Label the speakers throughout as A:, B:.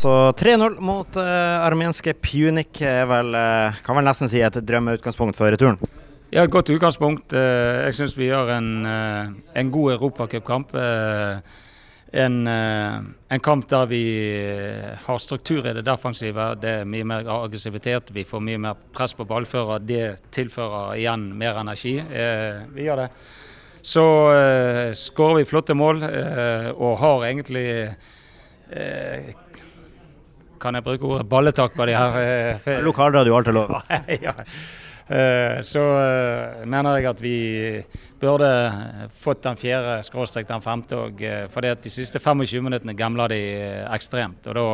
A: Altså 3-0 mot uh, armenske Punic vel, uh, kan vel nesten si et drømmeutgangspunkt for returen?
B: Ja, et godt utgangspunkt. Uh, jeg syns vi gjør en, en god europacupkamp. En, en kamp der vi har struktur i det defensive. Det er mye mer aggressivitet. Vi får mye mer press på ballfører. Det tilfører igjen mer energi. Vi gjør det. Så skårer vi flotte mål og har egentlig kan jeg bruke ordet balletak på de her?
A: Eh, Lokalradio har til lov.
B: ja. Eh, så mener jeg at vi burde fått den fjerde skråstrek den femte òg. fordi at de siste 25 minuttene gamla de ekstremt. og da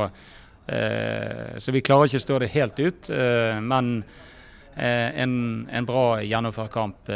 B: så vi klarer ikke å stå det helt ut. Men en, en bra gjennomført kamp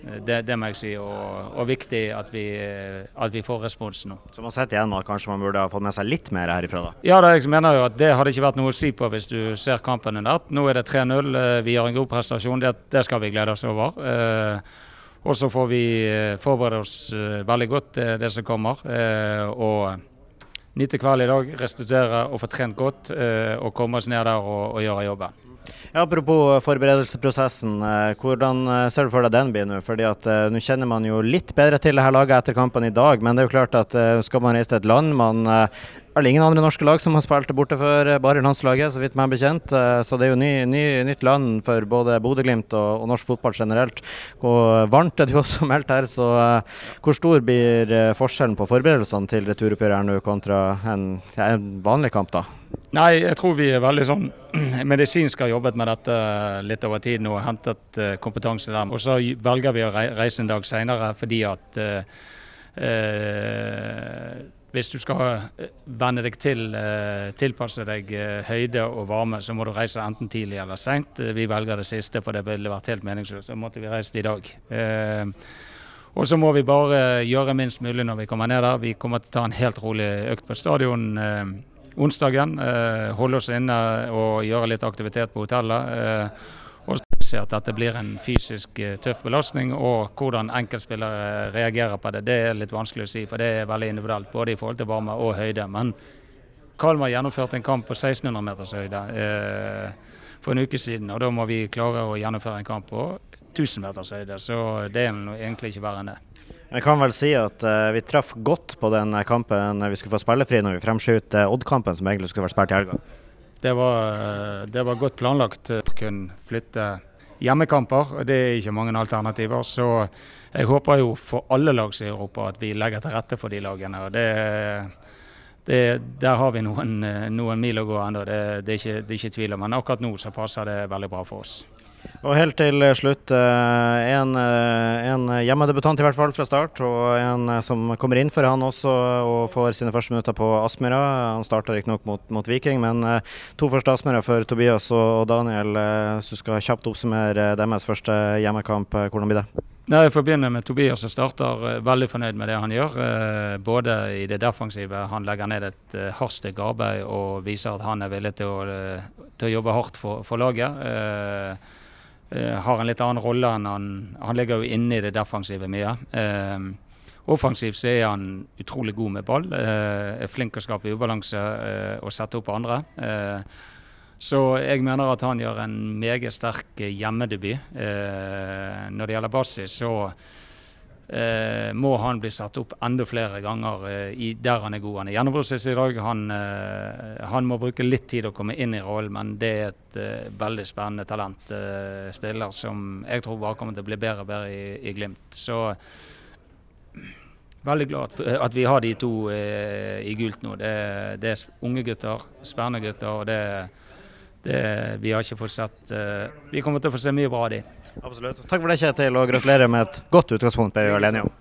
B: det, det, må jeg si, og, og viktig at vi, at vi, får respons nå.
A: Så man setter igjen at kanskje man burde ha fått med seg litt mer herifra, da?
B: Ja, det, jeg mener jo at det hadde ikke vært noe å si på hvis du ser kampen under. Nå er det 3-0, eh, vi har en god prestasjon, det, det, skal vi glede oss over. Eh, og så får vi eh, forberede oss eh, veldig godt til det som kommer. Eh, og nyte kvelden i dag, restituere og få trent godt. Eh, og komme oss ned der og, og gjøre jobben.
A: Ja, apropos forberedelsesprosessen, eh, hvordan eh, ser du for deg den blir nå? Fordi at Nå kjenner man jo litt bedre til det her laget etter kampen i dag, men det er jo klart at skal man reise til et land man er ingen andre norske lag som har spilt borte før, bare landslaget, så vidt meg bekjent. Så det er jo ny, ny, nytt land for både Bodø-Glimt og, og, norsk fotball generelt. Og varmt er det jo også meldt her, så hvor stor blir forskjellen på forberedelsene til returoppgjøret nå kontra en, en vanlig kamp, da?
B: Nei, jeg tror vi er veldig sånn medisinsk har jobbet med dette litt over tid nå og hentet uh, kompetanse der. Og så velger vi å reise en dag senere fordi at uh, uh, hvis du skal venne deg til, tilpasse deg høyde og varme, så må du reise enten tidlig eller seint. Vi velger det siste, for det ville vært helt meningsløst. Da måtte vi reist i dag. Og så må vi bare gjøre minst mulig når vi kommer ned der. Vi kommer til å ta en helt rolig økt på stadion onsdagen. Eh, holde oss inne og gjøre litt aktivitet på hotellet. Eh, og se at dette blir en fysisk eh, tøff belastning. Og hvordan enkeltspillere reagerer på det, det er litt vanskelig å si. For det er veldig individuelt, både i forhold til varme og høyde. Men Kalmar gjennomførte en kamp på 1600 meters høyde for en uke siden. Og da må vi klare å gjennomføre en kamp på 1000 meters høyde. Så det er egentlig ikke verre enn det.
A: Jeg kan vel si at uh, vi traff godt på den kampen vi skulle få spillefri når vi fremskjøt Odd-kampen som egentlig skulle vært spilt i helga.
B: Det var, uh, det var godt planlagt. å kunne flytte hjemmekamper. og Det er ikke mange alternativer. Så jeg håper jo for alle lag i Europa at vi legger til rette for de lagene. og det det, der har vi noen, noen mil å gå ennå, det, det, det, er ikke tvil om. Men akkurat nå så passer det veldig bra for oss.
A: Og helt til slutt, eh, en, eh, en, hjemmedebutant i hvert fall fra start, og en eh, som kommer inn for han også og får sine første minutter på Aspmyra. Han starta riktignok mot, mot Viking, men to første Aspmyra for Tobias og Daniel. Hvis du skal kjapt oppsummere deres første hjemmekamp, hvordan blir det?
B: Jeg forbinder med Tobias som starter veldig fornøyd med det han gjør. Både i det defensive, han legger ned et hardt stykke arbeid og viser at han er villig til å, til å jobbe hardt for, for laget. Uh, har en litt annen rolle enn han Han ligger jo inne i det defensive mye. Uh, offensivt så er han utrolig god med ball. Uh, er flink til å skape ubalanse og sette opp andre. så jeg mener at han gjør en meget sterk hjemmedebut. når det gjelder Bassi, så eh, må han bli satt opp enda flere ganger eh, i, der han er god. Han er gjennombruddsvis i dag. Han, eh, han, må bruke litt tid å komme inn i rollen, men det er et eh, veldig spennende talent. Eh, spiller som jeg tror bare kommer til å bli bedre og bedre i, i Glimt. Så veldig glad at, at vi har de to i gult nå. Det, det, er unge gutter, spennende gutter. og det, det vi har ikke fått sett Vi kommer til å få se mye bra av dem.
A: Absolutt. Takk for det, Kjetil, og gratulerer med et godt utgangspunkt. Er vi enige om.